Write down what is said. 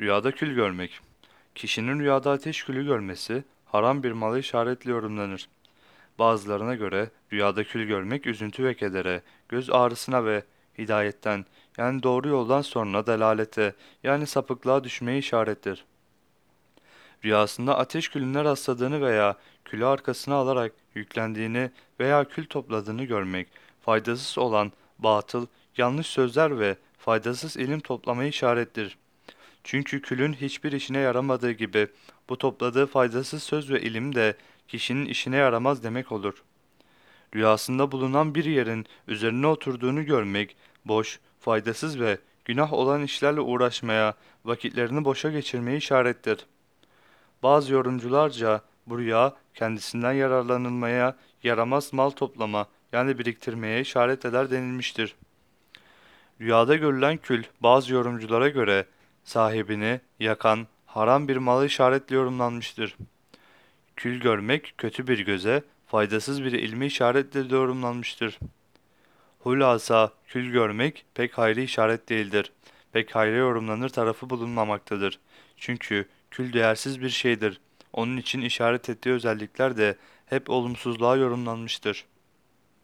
Rüyada kül görmek. Kişinin rüyada ateş külü görmesi haram bir malı işaretle yorumlanır. Bazılarına göre rüyada kül görmek üzüntü ve kedere, göz ağrısına ve hidayetten yani doğru yoldan sonra delalete yani sapıklığa düşmeye işarettir. Rüyasında ateş külüne rastladığını veya külü arkasına alarak yüklendiğini veya kül topladığını görmek, faydasız olan batıl, yanlış sözler ve faydasız ilim toplamaya işarettir. Çünkü külün hiçbir işine yaramadığı gibi bu topladığı faydasız söz ve ilim de kişinin işine yaramaz demek olur. Rüyasında bulunan bir yerin üzerine oturduğunu görmek, boş, faydasız ve günah olan işlerle uğraşmaya, vakitlerini boşa geçirmeye işarettir. Bazı yorumcularca bu rüya kendisinden yararlanılmaya, yaramaz mal toplama yani biriktirmeye işaret eder denilmiştir. Rüyada görülen kül bazı yorumculara göre sahibini yakan haram bir malı işaretle yorumlanmıştır. Kül görmek kötü bir göze, faydasız bir ilmi işaretle de yorumlanmıştır. Hulasa kül görmek pek hayri işaret değildir. Pek hayra yorumlanır tarafı bulunmamaktadır. Çünkü kül değersiz bir şeydir. Onun için işaret ettiği özellikler de hep olumsuzluğa yorumlanmıştır.